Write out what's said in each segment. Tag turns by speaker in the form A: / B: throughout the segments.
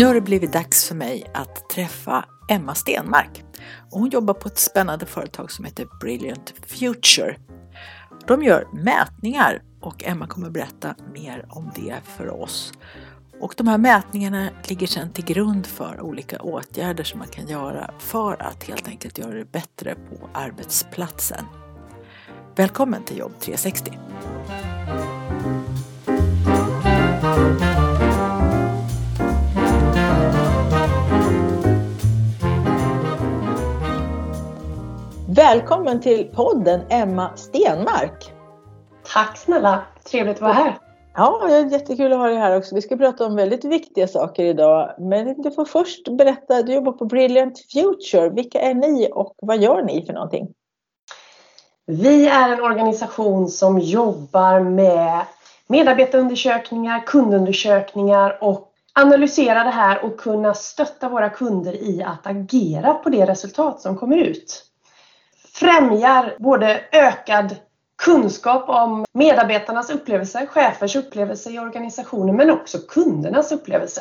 A: Nu har det blivit dags för mig att träffa Emma Stenmark. hon jobbar på ett spännande företag som heter Brilliant Future. De gör mätningar och Emma kommer berätta mer om det för oss. Och de här mätningarna ligger sedan till grund för olika åtgärder som man kan göra för att helt enkelt göra det bättre på arbetsplatsen. Välkommen till Jobb 360! Välkommen till podden Emma Stenmark.
B: Tack snälla, trevligt att vara här.
A: Ja, det är jättekul att ha dig här också. Vi ska prata om väldigt viktiga saker idag. Men du får först berätta, du jobbar på Brilliant Future. Vilka är ni och vad gör ni för någonting?
B: Vi är en organisation som jobbar med medarbetarundersökningar, kundundersökningar och analysera det här och kunna stötta våra kunder i att agera på det resultat som kommer ut främjar både ökad kunskap om medarbetarnas upplevelse, chefers upplevelse i organisationen men också kundernas upplevelse.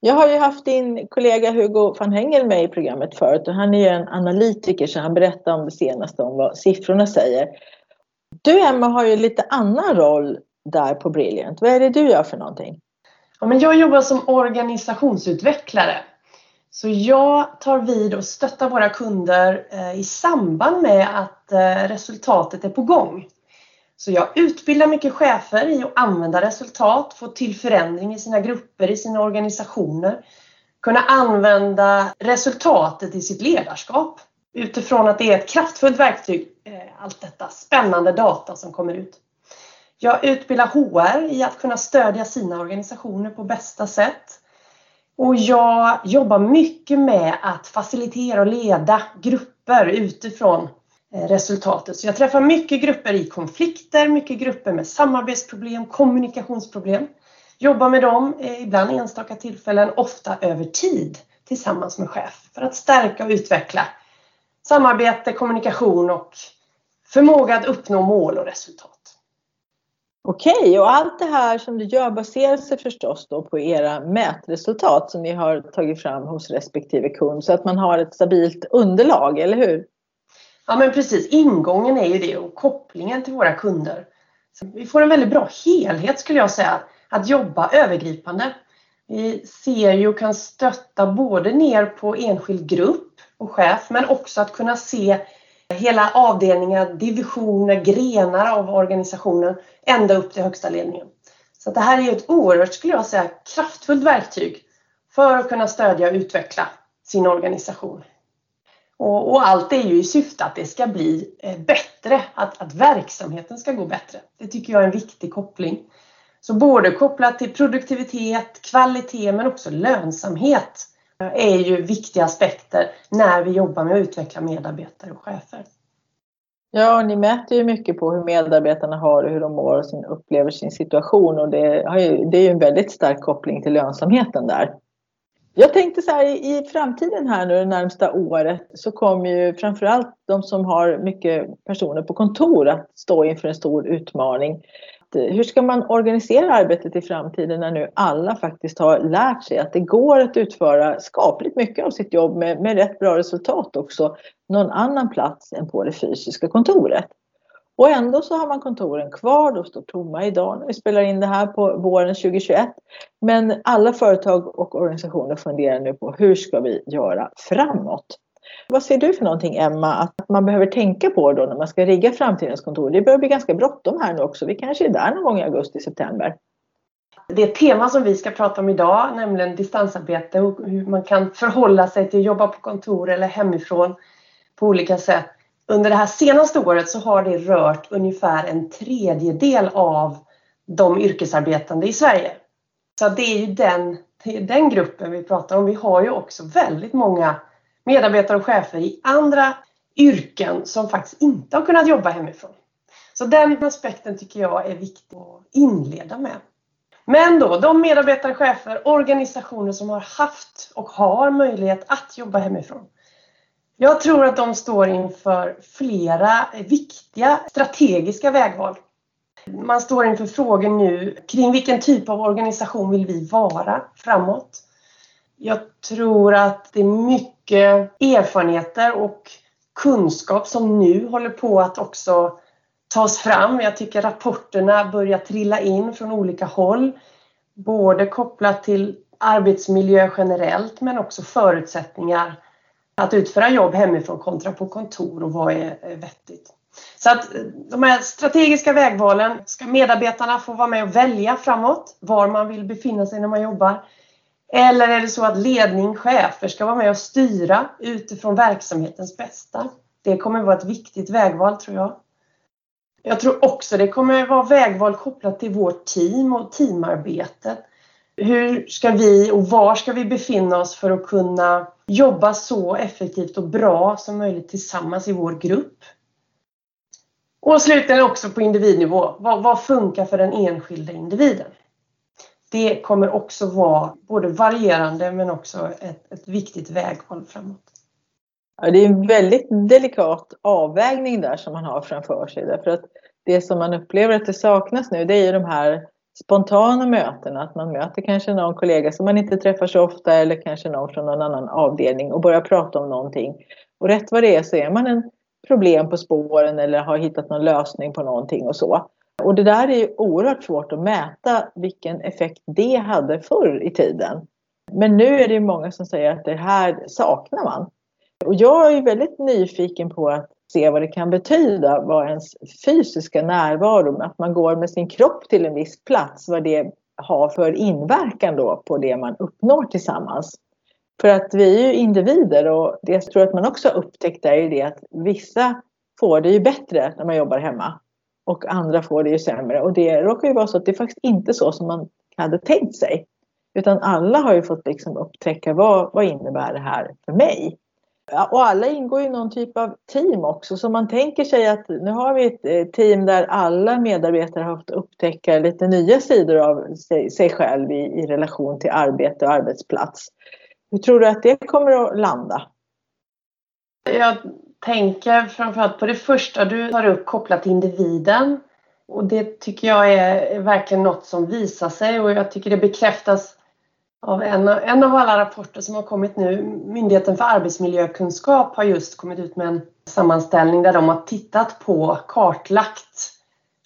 A: Jag har ju haft din kollega Hugo van Hengel med i programmet förut och han är ju en analytiker så han berättar om det senaste om vad siffrorna säger. Du Emma har ju lite annan roll där på Brilliant. Vad är det du gör för någonting?
B: Ja, men jag jobbar som organisationsutvecklare så jag tar vid och stöttar våra kunder eh, i samband med att eh, resultatet är på gång. Så jag utbildar mycket chefer i att använda resultat, få till förändring i sina grupper, i sina organisationer. Kunna använda resultatet i sitt ledarskap utifrån att det är ett kraftfullt verktyg, eh, allt detta spännande data som kommer ut. Jag utbildar HR i att kunna stödja sina organisationer på bästa sätt. Och jag jobbar mycket med att facilitera och leda grupper utifrån eh, resultatet. Så jag träffar mycket grupper i konflikter, mycket grupper med samarbetsproblem, kommunikationsproblem. Jobbar med dem, eh, ibland enstaka tillfällen, ofta över tid tillsammans med chef för att stärka och utveckla samarbete, kommunikation och förmåga att uppnå mål och resultat.
A: Okej, och allt det här som du gör baserar sig förstås då på era mätresultat som ni har tagit fram hos respektive kund så att man har ett stabilt underlag, eller hur?
B: Ja men precis, ingången är ju det och kopplingen till våra kunder. Så vi får en väldigt bra helhet skulle jag säga, att jobba övergripande. Vi ser ju och kan stötta både ner på enskild grupp och chef men också att kunna se hela avdelningar, divisioner, grenar av organisationen ända upp till högsta ledningen. Så det här är ett oerhört, skulle jag säga, kraftfullt verktyg för att kunna stödja och utveckla sin organisation. Och, och, allt är ju i syfte att det ska bli eh, bättre, att, att verksamheten ska gå bättre. Det tycker jag är en viktig koppling. Så både kopplat till produktivitet, kvalitet men också lönsamhet Eh, är ju viktiga aspekter när vi jobbar med att utveckla medarbetare och chefer.
A: Ja, ni mäter ju mycket på hur medarbetarna har och hur de mår och sin, upplever sin situation och det, ju, det är ju en väldigt stark koppling till lönsamheten där. Jag tänkte så här i framtiden här nu det närmsta året så kommer ju framförallt de som har mycket personer på kontor att stå inför en stor utmaning hur ska man organisera arbetet i framtiden när nu alla faktiskt har lärt sig att det går att utföra skapligt mycket av sitt jobb med, med rätt bra resultat också någon annan plats än på det fysiska kontoret. Och ändå så har man kontoren kvar, de står tomma idag när vi spelar in det här på våren 2021. Men alla företag och organisationer funderar nu på hur ska vi göra framåt? Vad ser du för någonting Emma att man behöver tänka på då när man ska rigga framtidens kontor? Det börjar bli ganska bråttom här nu också. Vi kanske är där någon gång i augusti-september.
B: Det tema som vi ska prata om idag, nämligen distansarbete och hur man kan förhålla sig till att jobba på kontor eller hemifrån på olika sätt. Under det här senaste året så har det rört ungefär en tredjedel av de yrkesarbetande i Sverige. Så det är ju den, det är den gruppen vi pratar om. Vi har ju också väldigt många medarbetare och chefer i andra yrken som faktiskt inte har kunnat jobba hemifrån. Så den aspekten tycker jag är viktig att inleda med. Men då, de medarbetare, chefer, organisationer som har haft och har möjlighet att jobba hemifrån. Jag tror att de står inför flera viktiga strategiska vägval. Man står inför frågor nu kring vilken typ av organisation vill vi vara framåt? Jag tror att det är mycket erfarenheter och kunskap som nu håller på att också tas fram. Jag tycker rapporterna börjar trilla in från olika håll. Både kopplat till arbetsmiljö generellt men också förutsättningar att utföra jobb hemifrån kontra på kontor och vad är vettigt. Så att eh, de här strategiska vägvalen ska medarbetarna få vara med och välja framåt var man vill befinna sig när man jobbar. Eller är det så att ledning, chefer ska vara med och styra utifrån verksamhetens bästa? Det kommer vara ett viktigt vägval tror jag. Jag tror också det kommer vara vägval kopplat till vårt team och teamarbetet. Hur ska vi och var ska vi befinna oss för att kunna jobba så effektivt och bra som möjligt tillsammans i vår grupp? Och slutligen också på individnivå. Vad, vad funkar för den enskilda individen? Det kommer också vara både varierande men också ett, ett viktigt vägval framåt.
A: Ja, det är en väldigt delikat avvägning där som man har framför sig. Därför att det som man upplever att det saknas nu det är ju de här spontana mötena. Att man möter kanske någon kollega som man inte träffar så ofta eller kanske någon från någon annan avdelning och börjar prata om någonting. Och rätt vad det är så är man en problem på spåren eller har hittat någon lösning på någonting och så. Och det där är ju oerhört svårt att mäta vilken effekt det hade förr i tiden. Men nu är det många som säger att det här saknar man. Och jag är väldigt nyfiken på att se vad det kan betyda, vad ens fysiska närvaro, att man går med sin kropp till en viss plats, vad det har för inverkan då på det man uppnår tillsammans. För att vi är ju individer och det jag tror att man också har upptäckt är ju det att vissa får det ju bättre när man jobbar hemma och andra får det ju sämre. Och det råkar ju vara så att det är faktiskt inte så som man hade tänkt sig. Utan alla har ju fått liksom upptäcka vad, vad innebär det här för mig? Och alla ingår i någon typ av team också. Så man tänker sig att nu har vi ett eh, team där alla medarbetare har fått upptäcka lite nya sidor av sig, sig själv i, i relation till arbete och arbetsplats. Hur tror du att det kommer att landa?
B: Jag tänker framförallt på det första du tar upp kopplat till individen. Och det tycker jag är verkligen något som visar sig och jag tycker det bekräftas av en, en av alla rapporter som har kommit nu. Myndigheten för arbetsmiljökunskap har just kommit ut med en sammanställning där de har tittat på, kartlagt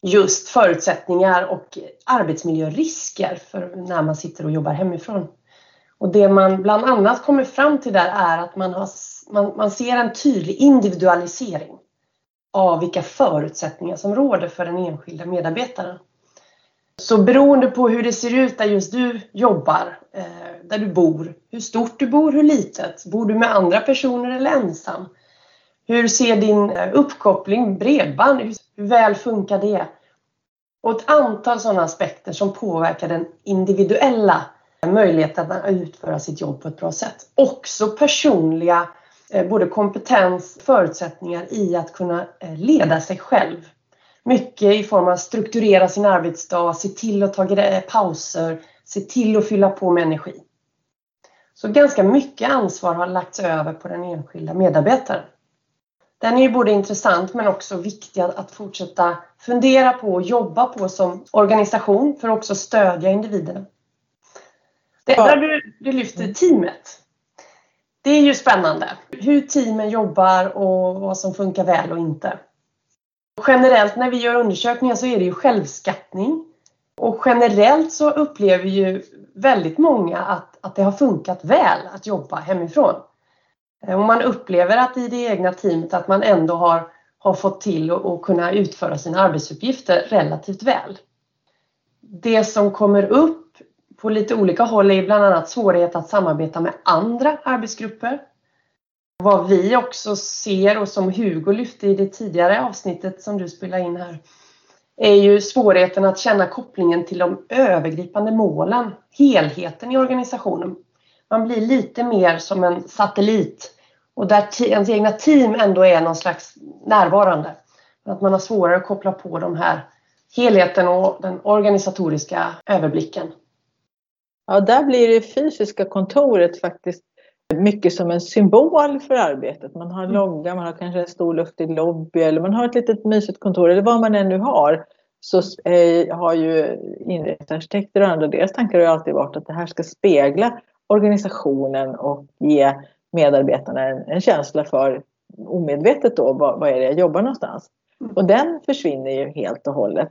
B: just förutsättningar och arbetsmiljörisker för när man sitter och jobbar hemifrån. Och det man bland annat kommer fram till där är att man, har, man, man ser en tydlig individualisering av vilka förutsättningar som råder för den enskilda medarbetaren. Så beroende på hur det ser ut där just du jobbar, eh, där du bor, hur stort du bor, hur litet, bor du med andra personer eller ensam? Hur ser din eh, uppkoppling, bredband, hur, väl funkar det? Och ett antal sådana aspekter som påverkar den individuella möjligheten att utföra sitt jobb på ett bra sätt. Också personliga både kompetens, förutsättningar i att kunna eh, leda sig själv. Mycket i form av att strukturera sin arbetsdag, se till att ta pauser, se till att fylla på med energi. Så ganska mycket ansvar har lagts över på den enskilda medarbetaren. Den är ju både intressant men också viktig att fortsätta fundera på och jobba på som organisation för att också stödja individerna. Det där du, du lyfter teamet. Det är ju spännande. Hur teamen jobbar och vad som funkar väl och inte. Generellt när vi gör undersökningar så är det ju självskattning. Och generellt så upplever ju väldigt många att, att det har funkat väl att jobba hemifrån. Eh, och man upplever att i det egna teamet att man ändå har, har fått till att kunna utföra sina arbetsuppgifter relativt väl. Det som kommer upp på lite olika håll är bland annat svårighet att samarbeta med andra arbetsgrupper. Vad vi också ser och som Hugo lyfte i det tidigare avsnittet som du spelade in här är ju svårigheten att känna kopplingen till de övergripande målen, helheten i organisationen. Man blir lite mer som en satellit och där ens egna team ändå är någon slags närvarande. Att man har svårare att koppla på de här helheten och den organisatoriska överblicken.
A: Ja, där blir det fysiska kontoret faktiskt mycket som en symbol för arbetet. Man har en mm. logga, man har kanske en stor luftig lobby eller man har ett litet mysigt kontor eller vad man ännu har. Så eh, har ju inredningsarkitekter och andra, deras tankar har alltid varit att det här ska spegla organisationen och ge medarbetarna en, en känsla för omedvetet då, vad, vad är det jag jobbar någonstans? Mm. Och den försvinner ju helt och hållet.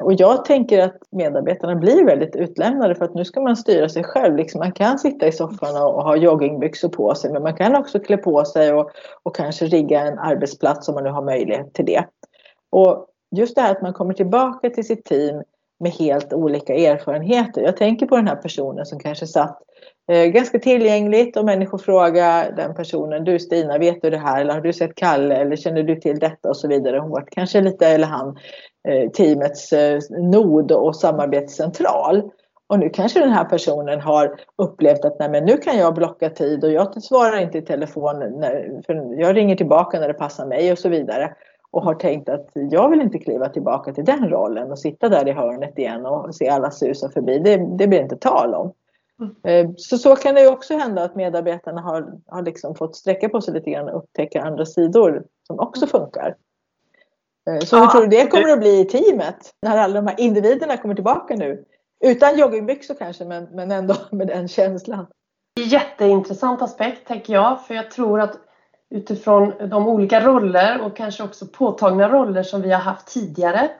A: Och jag tänker att medarbetarna blir väldigt utlämnade för att nu ska man styra sig själv. Liksom man kan sitta i soffan och ha joggingbyxor på sig men man kan också klä på sig och, och kanske rigga en arbetsplats om man nu har möjlighet till det. Och just det här att man kommer tillbaka till sitt team med helt olika erfarenheter. Jag tänker på den här personen som kanske satt eh, ganska tillgängligt och människor frågar den personen, du Stina, vet du det här eller har du sett Kalle eller känner du till detta och så vidare. Hon var kanske lite, eller han, teamets eh, nod och samarbetscentral. Och nu kanske den här personen har upplevt att nej men nu kan jag blocka tid och jag svarar inte i telefon när, för jag ringer tillbaka när det passar mig och så vidare och har tänkt att jag vill inte kliva tillbaka till den rollen och sitta där i hörnet igen och se alla susa förbi. Det, det blir inte tal om. Mm. Eh, så, så kan det ju också hända att medarbetarna har, har liksom fått sträcka på sig lite grann och upptäcka andra sidor som också funkar. Eh, så hur tror du det kommer att bli i teamet när alla de här individerna kommer tillbaka nu? Utan joggingbyxor kanske, men, men ändå med den känslan.
B: Jätteintressant aspekt tänker jag, för jag tror att utifrån de olika roller och kanske också påtagna roller som vi har haft tidigare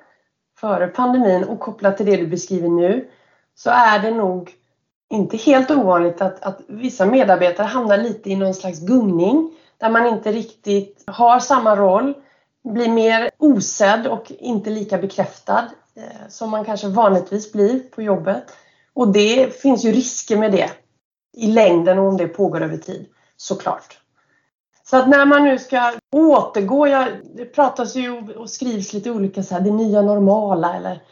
B: före pandemin och kopplat till det du beskriver nu så är det nog inte helt ovanligt att, att vissa medarbetare hamnar lite i någon slags gungning där man inte riktigt har samma roll, blir mer osedd och inte lika bekräftad eh, som man kanske vanligtvis blir på jobbet. Och det finns ju risker med det i längden och om det pågår över tid, såklart. Så att när man nu ska återgå, ja, det pratas ju och skrivs lite olika så här, det nya normala eller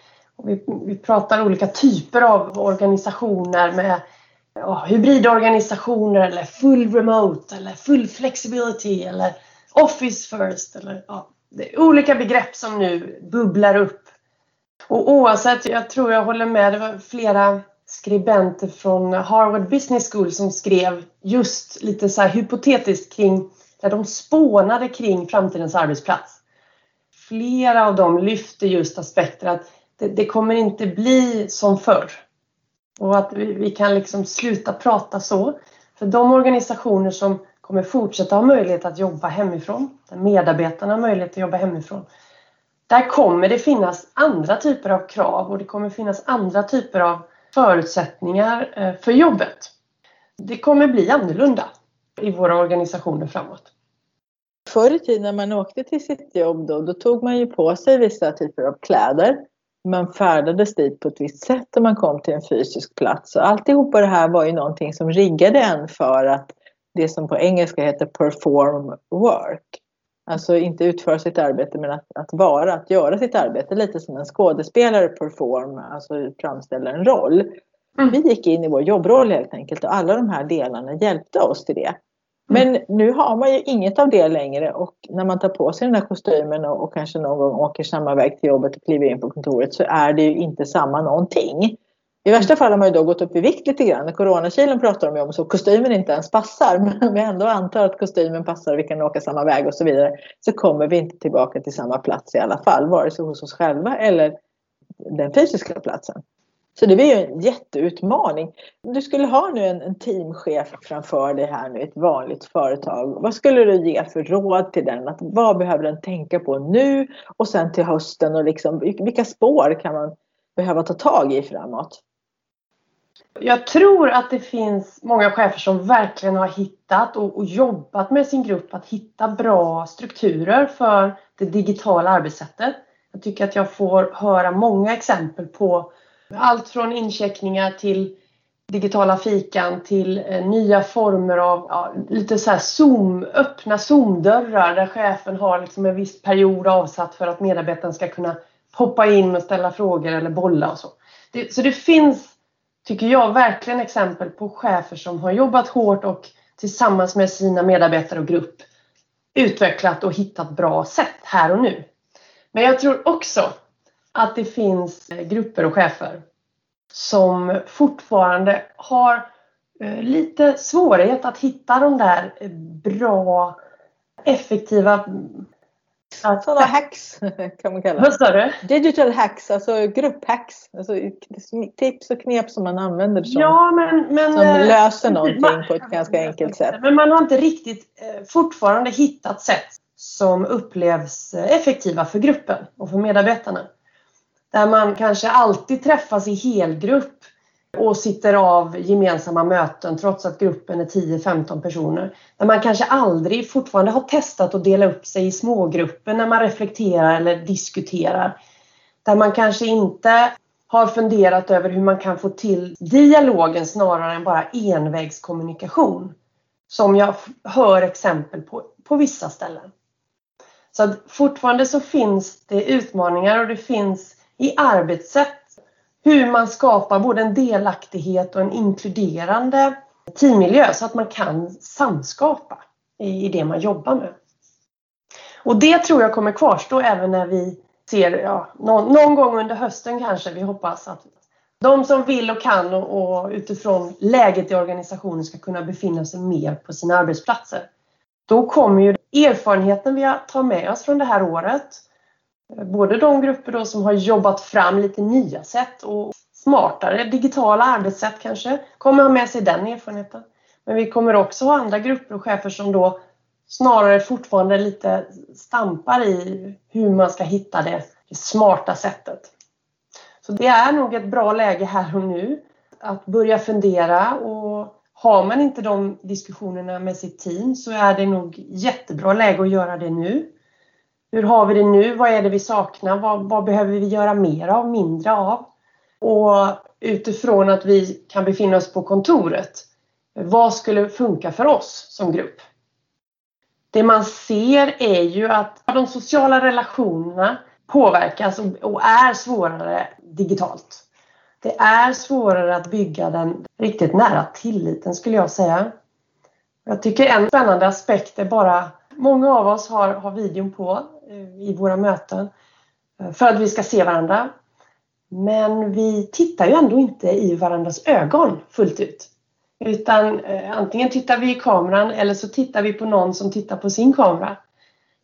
B: vi, vi pratar olika typer av organisationer med ja, hybridorganisationer eller full remote eller full flexibility eller office first eller ja, olika begrepp som nu bubblar upp. Och oavsett, jag tror jag håller med, det var flera skribenter från Harvard Business School som skrev just lite så här hypotetiskt kring där de spånade kring framtidens arbetsplats. Flera av dem lyfte just aspekter att det, det kommer inte bli som förr. Och att vi, vi, kan liksom sluta prata så. För de organisationer som kommer fortsätta ha möjlighet att jobba hemifrån, där medarbetarna har möjlighet att jobba hemifrån, där kommer det finnas andra typer av krav och det kommer finnas andra typer av förutsättningar eh, för jobbet. Det kommer bli annorlunda i våra organisationer framåt.
A: Förr i tiden när man åkte till sitt jobb då, då tog man ju på sig vissa typer av kläder. Man färdades dit på ett visst sätt när man kom till en fysisk plats. Och alltihopa det här var ju någonting som riggade en för att det som på engelska heter perform work. Alltså inte utföra sitt arbete men att, att vara, att göra sitt arbete lite som en skådespelare perform, alltså framställer en roll. Mm. Vi gick in i vår jobbroll helt enkelt och alla de här delarna hjälpte oss till det. Men nu har man ju inget av det längre och när man tar på sig den här kostymen och, och, kanske någon gång åker samma väg till jobbet och kliver in på kontoret så är det ju inte samma någonting. I värsta fall har man ju då gått upp i vikt lite grann. Coronakilen pratar de ju om så kostymen inte ens passar. Men vi ändå antar att kostymen passar, vi kan åka samma väg och så vidare. Så kommer vi inte tillbaka till samma plats i alla fall. Vare sig hos oss själva eller den fysiska platsen. Så det blir ju en jätteutmaning. Du skulle ha nu en, en teamchef framför dig här nu, i ett vanligt företag. Vad skulle du ge för råd till den? Att, vad behöver den tänka på nu och sen till hösten? Och liksom, vilka spår kan man behöva ta tag i framåt?
B: Jag tror att det finns många chefer som verkligen har hittat och, och, jobbat med sin grupp att hitta bra strukturer för det digitala arbetssättet. Jag tycker att jag får höra många exempel på allt från incheckningar till digitala fikan till eh, nya former av ja, lite så här zoom, öppna zoomdörrar där chefen har liksom en viss period avsatt för att medarbetaren ska kunna hoppa in och ställa frågor eller bolla och så. Det, så det finns, tycker jag, verkligen exempel på chefer som har jobbat hårt och tillsammans med sina medarbetare och grupp utvecklat och hittat bra sätt här och nu. Men jag tror också att det finns eh, grupper och chefer som fortfarande har eh, lite svårighet att hitta de där eh, bra, effektiva
A: sådana hacks kan man kalla
B: det. Vad sa du?
A: Digital hacks, alltså grupphacks. Alltså tips och knep som man använder som,
B: ja, men, men,
A: som eh, löser någonting man, på ett ganska enkelt sätt.
B: Men man har inte riktigt eh, fortfarande hittat sätt som upplevs effektiva för gruppen och för medarbetarna. Där man kanske alltid träffas i helgrupp och sitter av gemensamma möten trots att gruppen är 10-15 personer. Där man kanske aldrig fortfarande har testat att dela upp sig i smågrupper när man reflekterar eller diskuterar. Där man kanske inte har funderat över hur man kan få till dialogen snarare än bara envägskommunikation. Som jag hör exempel på på vissa ställen. Så att fortfarande så finns det utmaningar och det finns i arbetssätt hur man skapar både en delaktighet och en inkluderande teammiljö så att man kan samskapa i det man jobbar med. Och det tror jag kommer kvarstå även när vi ser, ja, någon, någon gång under hösten kanske, vi hoppas att de som vill och kan och, och utifrån läget i organisationen ska kunna befinna sig mer på sina arbetsplatser. Då kommer ju erfarenheten vi tar med oss från det här året Eh, både de grupper då som har jobbat fram lite nya sätt och smartare digitala arbetssätt kanske kommer ha med sig den erfarenheten. Men vi kommer också ha andra grupper och chefer som då snarare fortfarande lite stampar i hur man ska hitta det, det smarta sättet. Så det är nog ett bra läge här och nu att börja fundera och har man inte de diskussionerna med sitt team så är det nog jättebra läge att göra det nu. Hur har vi det nu? Vad är det vi saknar? Vad, vad behöver vi göra mer av, mindre av? Och utifrån att vi kan befinna oss på kontoret, vad skulle funka för oss som grupp? Det man ser är ju att de sociala relationerna påverkas och är svårare digitalt. Det är svårare att bygga den riktigt nära tilliten skulle jag säga. Jag tycker en spännande aspekt är bara Många av oss har, har videon på eh, i våra möten eh, för att vi ska se varandra. Men vi tittar ju ändå inte i varandras ögon fullt ut. Utan eh, antingen tittar vi i kameran eller så tittar vi på någon som tittar på sin kamera.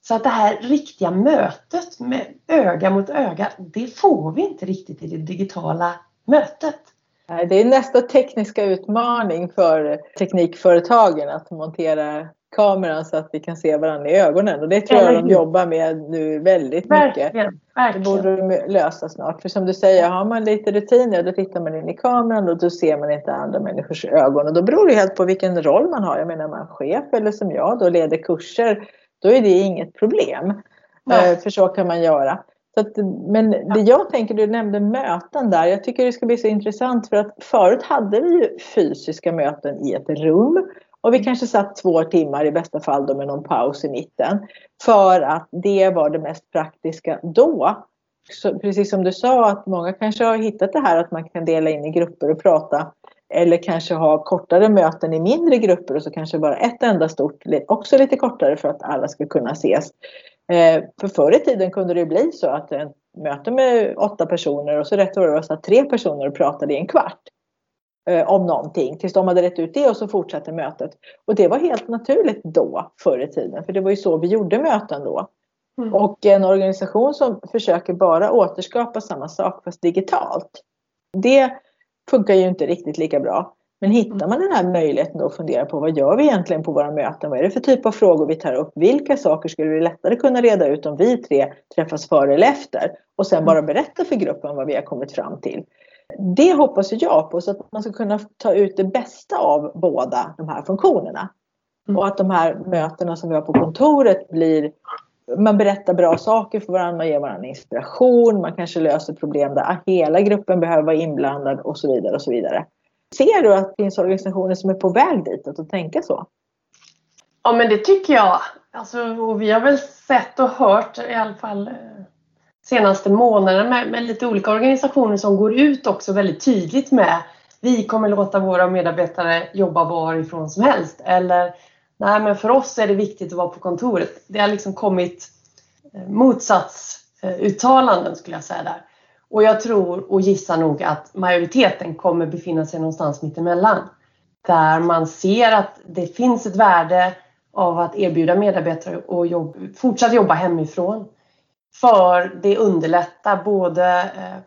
B: Så att det här riktiga mötet med öga mot öga, det får vi inte riktigt i det digitala mötet.
A: Det är nästa tekniska utmaning för teknikföretagen att montera kameran så att vi kan se varandra i ögonen. Och det tror jag de jobbar med nu väldigt mycket. Verkligen, Det borde de lösa snart. För som du säger, har man lite rutiner då tittar man in i kameran och då ser man inte andra människors ögon. Och då beror det helt på vilken roll man har. Jag menar, man är chef eller som jag då leder kurser, då är det inget problem. Nej. Eh, för så kan man göra. Att, men det jag tänker, du nämnde möten där. Jag tycker det ska bli så intressant för att förut hade vi ju fysiska möten i ett rum. Och vi kanske satt två timmar i bästa fall då med någon paus i mitten. För att det var det mest praktiska då. Så, precis som du sa att många kanske har hittat det här att man kan dela in i grupper och prata. Eller kanske ha kortare möten i mindre grupper och så kanske bara ett enda stort, också lite kortare för att alla ska kunna ses. Eh, för förr i tiden kunde det bli så att en möte med åtta personer och så rätt vad det var tre personer och pratade i en kvart om någonting tills de hade rätt ut det och så fortsatte mötet. Och det var helt naturligt då, förr i tiden, för det var ju så vi gjorde möten då. Mm. Och en organisation som försöker bara återskapa samma sak fast digitalt, det funkar ju inte riktigt lika bra. Men hittar man den här möjligheten då att fundera på vad gör vi egentligen på våra möten? Vad är det för typ av frågor vi tar upp? Vilka saker skulle vi lättare kunna reda ut om vi tre träffas före eller efter? Och sen bara berätta för gruppen vad vi har kommit fram till. Det hoppas jag på så att man ska kunna ta ut det bästa av båda de här funktionerna. Och att de här mötena som vi har på kontoret blir man berättar bra saker för varandra, man ger varandra inspiration, man kanske löser problem där hela gruppen behöver vara inblandad och så vidare och så vidare. Ser du att det finns organisationer som är på väg dit att tänka så?
B: Ja men det tycker jag. Alltså, och vi har väl sett och hört i alla fall senaste månaderna med, med, lite olika organisationer som går ut också väldigt tydligt med vi kommer låta våra medarbetare jobba varifrån som helst. Eller nej men för oss är det viktigt att vara på kontoret. Det har liksom kommit eh, motsatsuttalanden skulle jag säga där. Och jag tror och gissar nog att majoriteten kommer befinna sig någonstans mittemellan. Där man ser att det finns ett värde av att erbjuda medarbetare att jobb, fortsatt jobba hemifrån. För det underlättar både eh,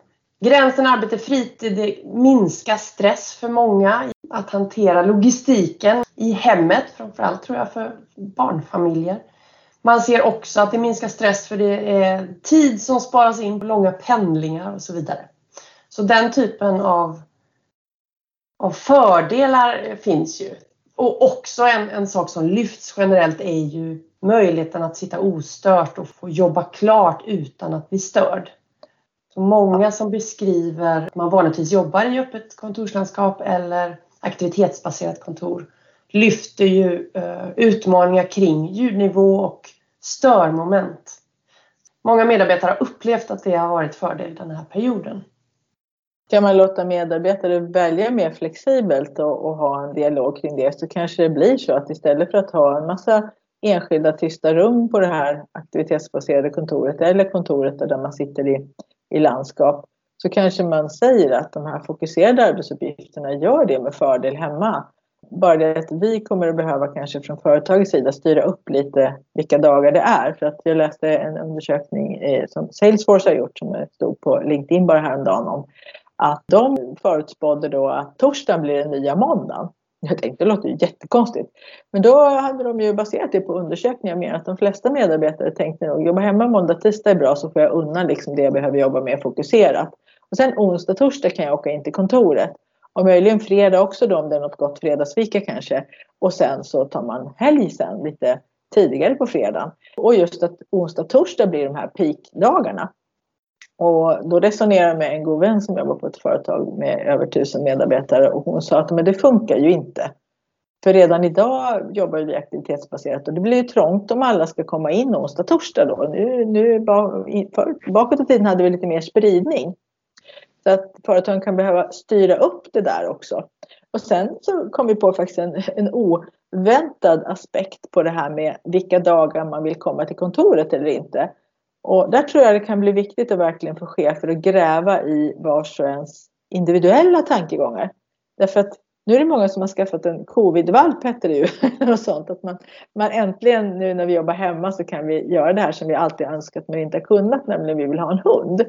B: gränsen arbete-fritid, det minskar stress för många att hantera logistiken i hemmet, framförallt tror jag för barnfamiljer. Man ser också att det minskar stress för det är tid som sparas in på långa pendlingar och så vidare. Så den typen av, av fördelar finns ju. Och också en, en sak som lyfts generellt är ju möjligheten att sitta ostört och få jobba klart utan att bli störd. Så många som beskriver att man vanligtvis jobbar i öppet kontorslandskap eller aktivitetsbaserat kontor lyfter ju eh, utmaningar kring ljudnivå och störmoment. Många medarbetare har upplevt att det har varit fördel den här perioden.
A: Kan man låta medarbetare välja mer flexibelt och, och, ha en dialog kring det så kanske det blir så att istället för att ha en massa enskilda tysta rum på det här aktivitetsbaserade kontoret eller kontoret där man sitter i, i landskap så kanske man säger att de här fokuserade arbetsuppgifterna gör det med fördel hemma. Bara det att vi kommer att behöva kanske från företagets sida styra upp lite vilka dagar det är. För att jag läste en undersökning eh, som Salesforce har gjort som stod på LinkedIn bara häromdagen om att de förutspådde då att torsdagen blir den nya måndagen. Jag tänkte det låter ju jättekonstigt. Men då hade de ju baserat det på undersökningar mer att de flesta medarbetare tänkte nog jobba hemma måndag, tisdag är bra så får jag unna liksom det jag behöver jobba med fokuserat. Och sen onsdag, torsdag kan jag åka in till kontoret. Och möjligen fredag också då om det är något gott fredagsfika kanske. Och sen så tar man helg sen lite tidigare på fredagen. Och just att onsdag, torsdag blir de här peakdagarna. Och då resonerade jag med en god vän som jobbar på ett företag med över tusen medarbetare och hon sa att men det funkar ju inte. För redan idag jobbar vi aktivitetsbaserat och det blir ju trångt om alla ska komma in onsdag, torsdag då. Nu, nu bakåt i tiden hade vi lite mer spridning. Så att företagen kan behöva styra upp det där också. Och sen så kom vi på faktiskt en, en oväntad aspekt på det här med vilka dagar man vill komma till kontoret eller inte. Och där tror jag det kan bli viktigt att verkligen få chefer att gräva i vars och ens individuella tankegångar. Därför att nu är det många som har skaffat en covidvalp heter det ju. och sånt. Att man, man äntligen nu när vi jobbar hemma så kan vi göra det här som vi alltid önskat men inte kunnat, nämligen vi vill ha en hund.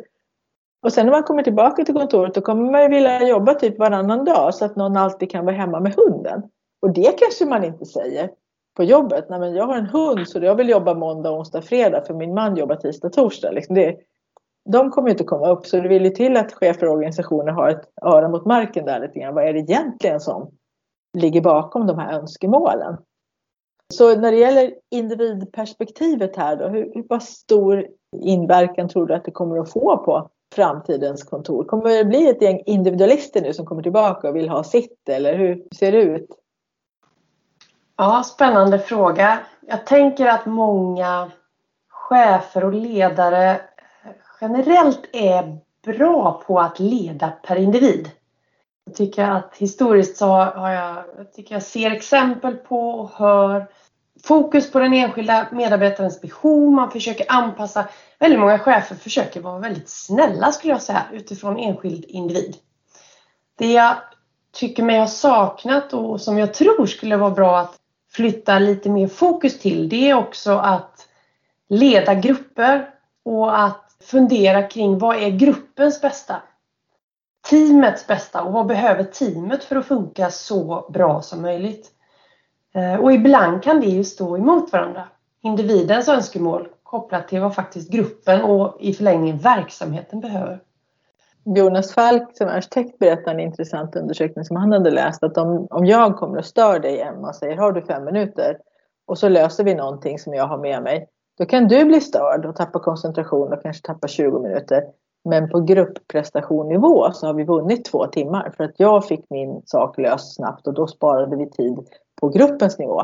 A: Och sen när man kommer tillbaka till kontoret då kommer man ju vilja jobba typ varannan dag så att någon alltid kan vara hemma med hunden. Och det kanske man inte säger på jobbet. Nej, men jag har en hund så jag vill jobba måndag, onsdag, fredag för min man jobbar tisdag, torsdag. Liksom det, de kommer inte komma upp så det vill ju till att chefer och organisationer har ett öra mot marken där lite grann. Vad är det egentligen som ligger bakom de här önskemålen? Så när det gäller individperspektivet här då, hur, hur pass stor inverkan tror du att det kommer att få på framtidens kontor? Kommer det bli ett gäng individualister nu som kommer tillbaka och vill ha sitt eller hur ser det ut?
B: Ja, spännande fråga. Jag tänker att många chefer och ledare generellt är bra på att leda per individ. Jag tycker att historiskt så har jag, jag, tycker jag ser exempel på och hör fokus på den enskilda medarbetarens behov. Man försöker anpassa. Väldigt många chefer försöker vara väldigt snälla skulle jag säga utifrån enskild individ. Det jag tycker mig ha saknat och som jag tror skulle vara bra att flytta lite mer fokus till det är också att leda grupper och att fundera kring vad är gruppens bästa? Teamets bästa och vad behöver teamet för att funka så bra som möjligt? Eh, och ibland kan det ju stå emot varandra. Individens önskemål kopplat till vad faktiskt gruppen och i förlängningen verksamheten behöver.
A: Jonas Falk som arkitekt berättade en intressant undersökning som han hade läst att om, om jag kommer och stör dig Emma och säger har du fem minuter och så löser vi någonting som jag har med mig då kan du bli störd och tappa koncentration och kanske tappa 20 minuter. Men på gruppprestationnivå så har vi vunnit två timmar för att jag fick min sak löst snabbt och då sparade vi tid på gruppens nivå.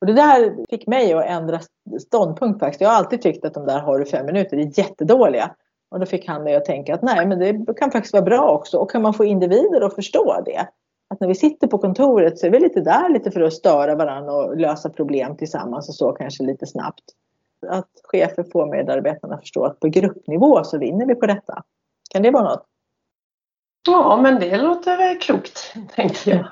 A: Och det där fick mig att ändra ståndpunkt faktiskt. Jag har alltid tyckt att de där har du fem minuter är jättedåliga. Och då fick han mig att tänka att nej, men det kan faktiskt vara bra också. Och kan man få individer att förstå det? Att när vi sitter på kontoret så är vi lite där lite för att störa varandra och lösa problem tillsammans och så kanske lite snabbt. Att chefer får medarbetarna att förstå att på gruppnivå så vinner vi på detta. Kan det vara något?
B: Ja, men det låter väl klokt, tänker jag.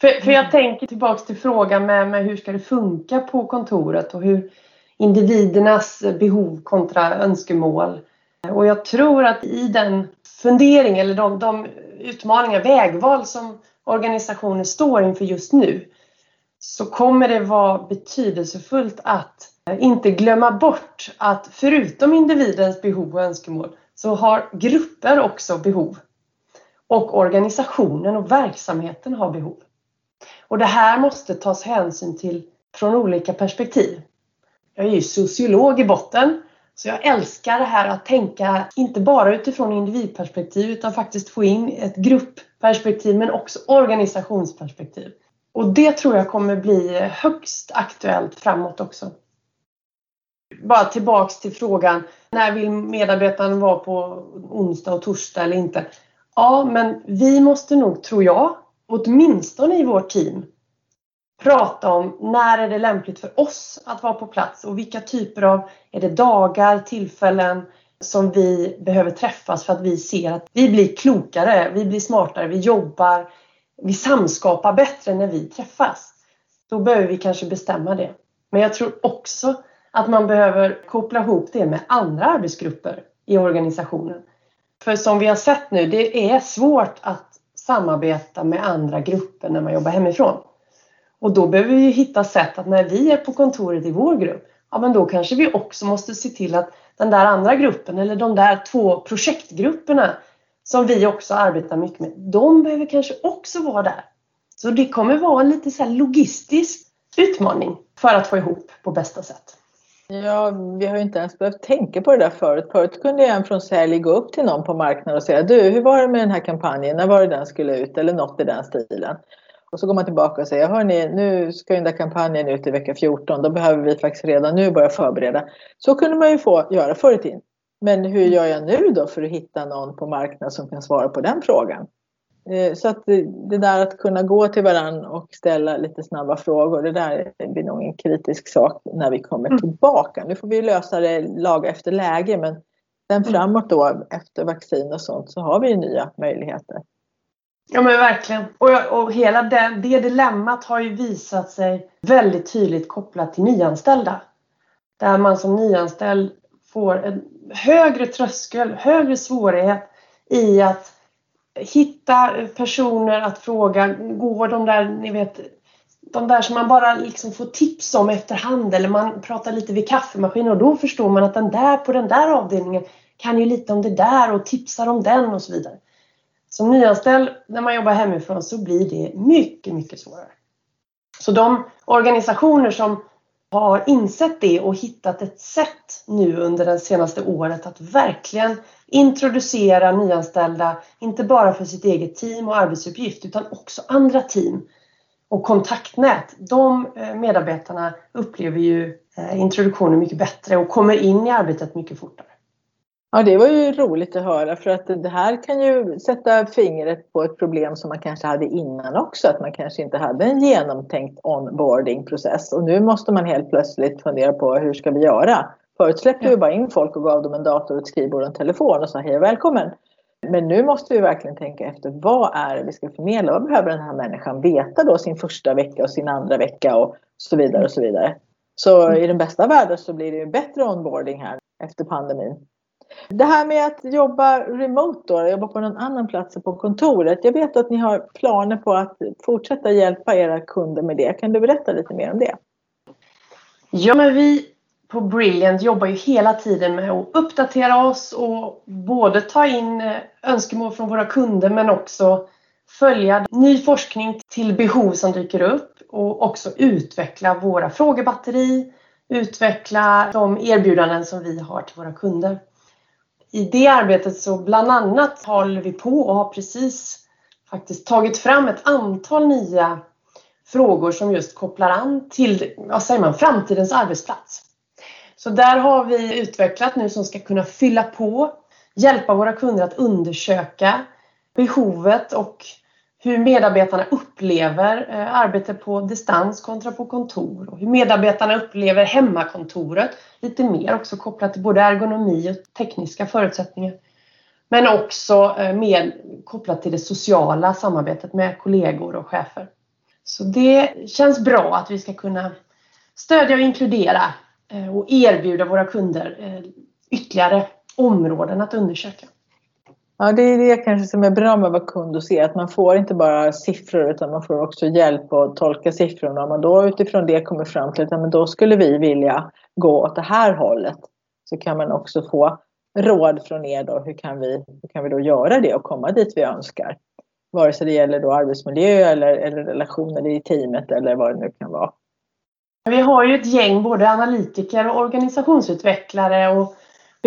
B: För, för jag tänker tillbaks till frågan med, med hur ska det funka på kontoret och hur individernas behov kontra önskemål. Och jag tror att i den fundering eller de, de utmaningar, vägval som organisationer står inför just nu så kommer det vara betydelsefullt att inte glömma bort att förutom individens behov och önskemål så har grupper också behov. Och organisationen och verksamheten har behov. Och det här måste tas hänsyn till från olika perspektiv. Jag är ju sociolog i botten så jag älskar det här att tänka inte bara utifrån individperspektiv utan faktiskt få in ett gruppperspektiv men också organisationsperspektiv. Och det tror jag kommer bli högst aktuellt framåt också. Bara tillbaks till frågan, när vill medarbetaren vara på onsdag och torsdag eller inte? Ja, men vi måste nog, tror jag, åtminstone i vårt team, prata om när är det lämpligt för oss att vara på plats och vilka typer av, är det dagar, tillfällen som vi behöver träffas för att vi ser att vi blir klokare, vi blir smartare, vi jobbar, vi samskapar bättre när vi träffas. Då behöver vi kanske bestämma det. Men jag tror också att man behöver koppla ihop det med andra arbetsgrupper i organisationen. För som vi har sett nu, det är svårt att samarbeta med andra grupper när man jobbar hemifrån. Och då behöver vi hitta sätt att när vi är på kontoret i vår grupp, ja men då kanske vi också måste se till att den där andra gruppen eller de där två projektgrupperna som vi också arbetar mycket med, de behöver kanske också vara där. Så det kommer vara en lite så logistisk utmaning för att få ihop på bästa sätt.
A: Ja, vi har ju inte ens behövt tänka på det där förut. Förut kunde en från sälj gå upp till någon på marknaden och säga Du, hur var det med den här kampanjen? När var det den skulle ut? Eller något i den stilen. Och så går man tillbaka och säger, hörni, nu ska den där kampanjen ut i vecka 14. Då behöver vi faktiskt redan nu börja förbereda. Så kunde man ju få göra förr i tiden. Men hur gör jag nu då för att hitta någon på marknaden som kan svara på den frågan? Eh, så att det där att kunna gå till varandra och ställa lite snabba frågor, det där blir nog en kritisk sak när vi kommer mm. tillbaka. Nu får vi lösa det lag efter läge, men sen mm. framåt då efter vaccin och sånt så har vi ju nya möjligheter.
B: Ja men verkligen. Och, och hela det, det dilemmat har ju visat sig väldigt tydligt kopplat till nyanställda. Där man som nyanställd får en högre tröskel, högre svårighet i att hitta personer att fråga, går de där, ni vet, de där som man bara liksom får tips om efterhand eller man pratar lite vid kaffemaskinen och då förstår man att den där på den där avdelningen kan ju lite om det där och tipsar om den och så vidare. Som nyanställd när man jobbar hemifrån så blir det mycket, mycket svårare. Så de organisationer som har insett det och hittat ett sätt nu under det senaste året att verkligen introducera nyanställda, inte bara för sitt eget team och arbetsuppgift utan också andra team och kontaktnät. De eh, medarbetarna upplever ju eh, introduktionen mycket bättre och kommer in i arbetet mycket fortare.
A: Ja, det var ju roligt att höra för att det här kan ju sätta fingret på ett problem som man kanske hade innan också. Att man kanske inte hade en genomtänkt onboardingprocess och nu måste man helt plötsligt fundera på hur ska vi göra? Förut släppte ja. vi bara in folk och gav dem en dator, ett skrivbord och en telefon och sa hej och välkommen. Men nu måste vi verkligen tänka efter vad är det vi ska förmedla? Vad behöver den här människan veta då sin första vecka och sin andra vecka och så vidare och så vidare. Så mm. i den bästa världen så blir det ju bättre onboarding här efter pandemin. Det här med att jobba remote då, jobba på någon annan plats på kontoret. Jag vet att ni har planer på att fortsätta hjälpa era kunder med det. Kan du berätta lite mer om det?
B: Ja, men vi på Brilliant jobbar ju hela tiden med att uppdatera oss och både ta in eh, önskemål från våra kunder men också följa ny forskning till behov som dyker upp och också utveckla våra frågebatteri, utveckla de erbjudanden som vi har till våra kunder i det arbetet så bland annat håller vi på och har precis faktiskt tagit fram ett antal nya frågor som just kopplar an till, vad säger man, framtidens arbetsplats. Så där har vi utvecklat nu som ska kunna fylla på hjälpa våra kunder att undersöka behovet och hur medarbetarna upplever eh, arbete på distans kontra på kontor och hur medarbetarna upplever hemmakontoret. Lite mer också kopplat till både ergonomi och tekniska förutsättningar. Men också eh, mer kopplat till det sociala samarbetet med kollegor och chefer. Så det känns bra att vi ska kunna stödja och inkludera eh, och erbjuda våra kunder ytterligare områden att undersöka.
A: Ja, det är det kanske som är bra med att vara kund och se att man får inte bara siffror utan man får också hjälp att tolka siffrorna. Om man då utifrån det kommer fram till att ja, men då skulle vi vilja gå åt det här hållet så kan man också få råd från er då. Hur kan vi, hur kan vi då göra det och komma dit vi önskar? Vare sig det gäller då arbetsmiljö eller, eller relationer i teamet eller vad det nu kan vara.
B: Vi har ju ett gäng både analytiker och organisationsutvecklare och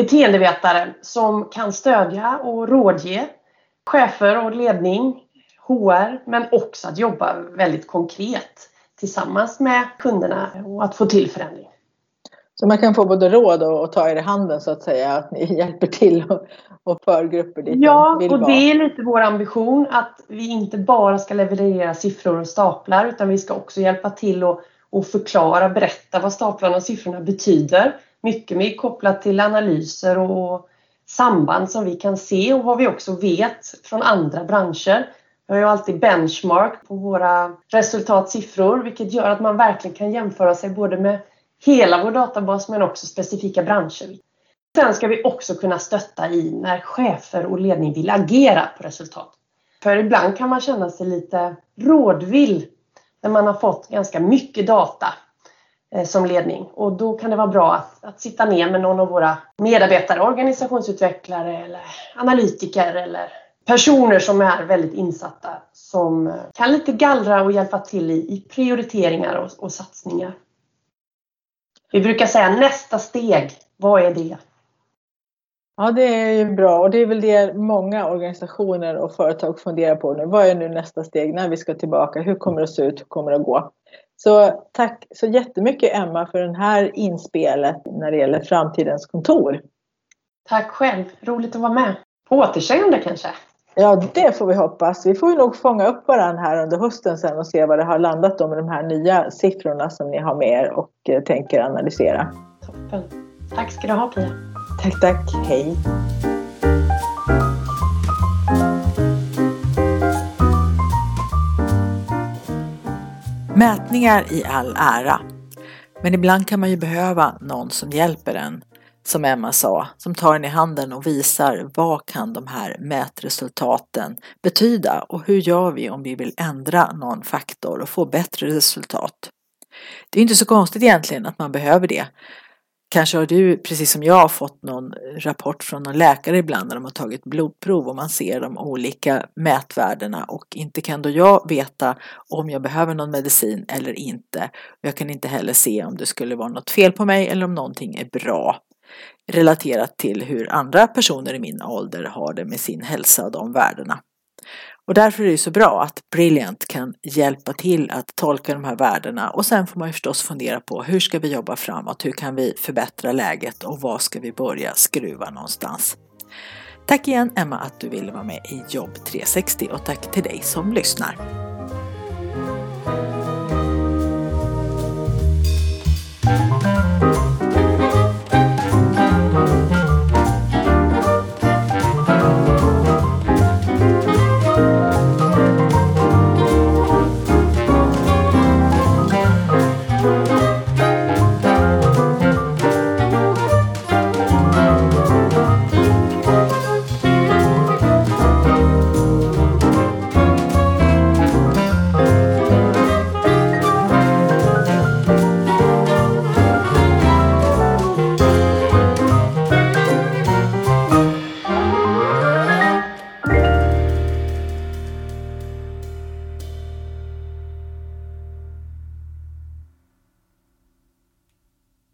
B: beteendevetare som kan stödja och rådge chefer och ledning, HR, men också att jobba väldigt konkret tillsammans med kunderna och att få till förändring.
A: Så man kan få både råd och, ta er i handen så att säga, att ni hjälper till och, och för grupper dit
B: Ja, vill och vara. det är lite vår ambition att vi inte bara ska leverera siffror och staplar utan vi ska också hjälpa till och, och förklara, berätta vad staplarna och siffrorna betyder mycket mer kopplat till analyser och samband som vi kan se och vad vi också vet från andra branscher. Vi har ju alltid benchmark på våra resultatsiffror vilket gör att man verkligen kan jämföra sig både med hela vår databas men också specifika branscher. Sen ska vi också kunna stötta i när chefer och ledning vill agera på resultat. För ibland kan man känna sig lite rådvill när man har fått ganska mycket data Eh, som ledning. Och då kan det vara bra att, att sitta ner med någon av våra medarbetare, organisationsutvecklare eller analytiker eller personer som är väldigt insatta som eh, kan lite gallra och hjälpa till i, i prioriteringar och, och satsningar. Vi brukar säga nästa steg, vad är det?
A: Ja, det är ju bra och det är väl det många organisationer och företag funderar på nu. Vad är nu nästa steg när vi ska tillbaka? Hur kommer det att se ut? Hur kommer det att gå? Så tack så jättemycket Emma för det här inspelet när det gäller framtidens kontor.
B: Tack själv, roligt att vara med. På återseende kanske?
A: Ja, det får vi hoppas. Vi får nog fånga upp varandra här under hösten sen och se vad det har landat om de här nya siffrorna som ni har med er och eh, tänker analysera.
B: Toppen. Tack ska du ha Pia.
A: Tack, tack. Hej.
C: Mätningar i all ära, men ibland kan man ju behöva någon som hjälper en, som Emma sa, som tar en i handen och visar vad kan de här mätresultaten betyda och hur gör vi om vi vill ändra någon faktor och få bättre resultat. Det är inte så konstigt egentligen att man behöver det, Kanske har du, precis som jag, fått någon rapport från någon läkare ibland när de har tagit blodprov och man ser de olika mätvärdena och inte kan då jag veta om jag behöver någon medicin eller inte. Jag kan inte heller se om det skulle vara något fel på mig eller om någonting är bra relaterat till hur andra personer i min ålder har det med sin hälsa och de värdena. Och därför är det så bra att Brilliant kan hjälpa till att tolka de här värdena och sen får man ju förstås fundera på hur ska vi jobba framåt, hur kan vi förbättra läget och var ska vi börja skruva någonstans. Tack igen Emma att du ville vara med i Jobb 360 och tack till dig som lyssnar.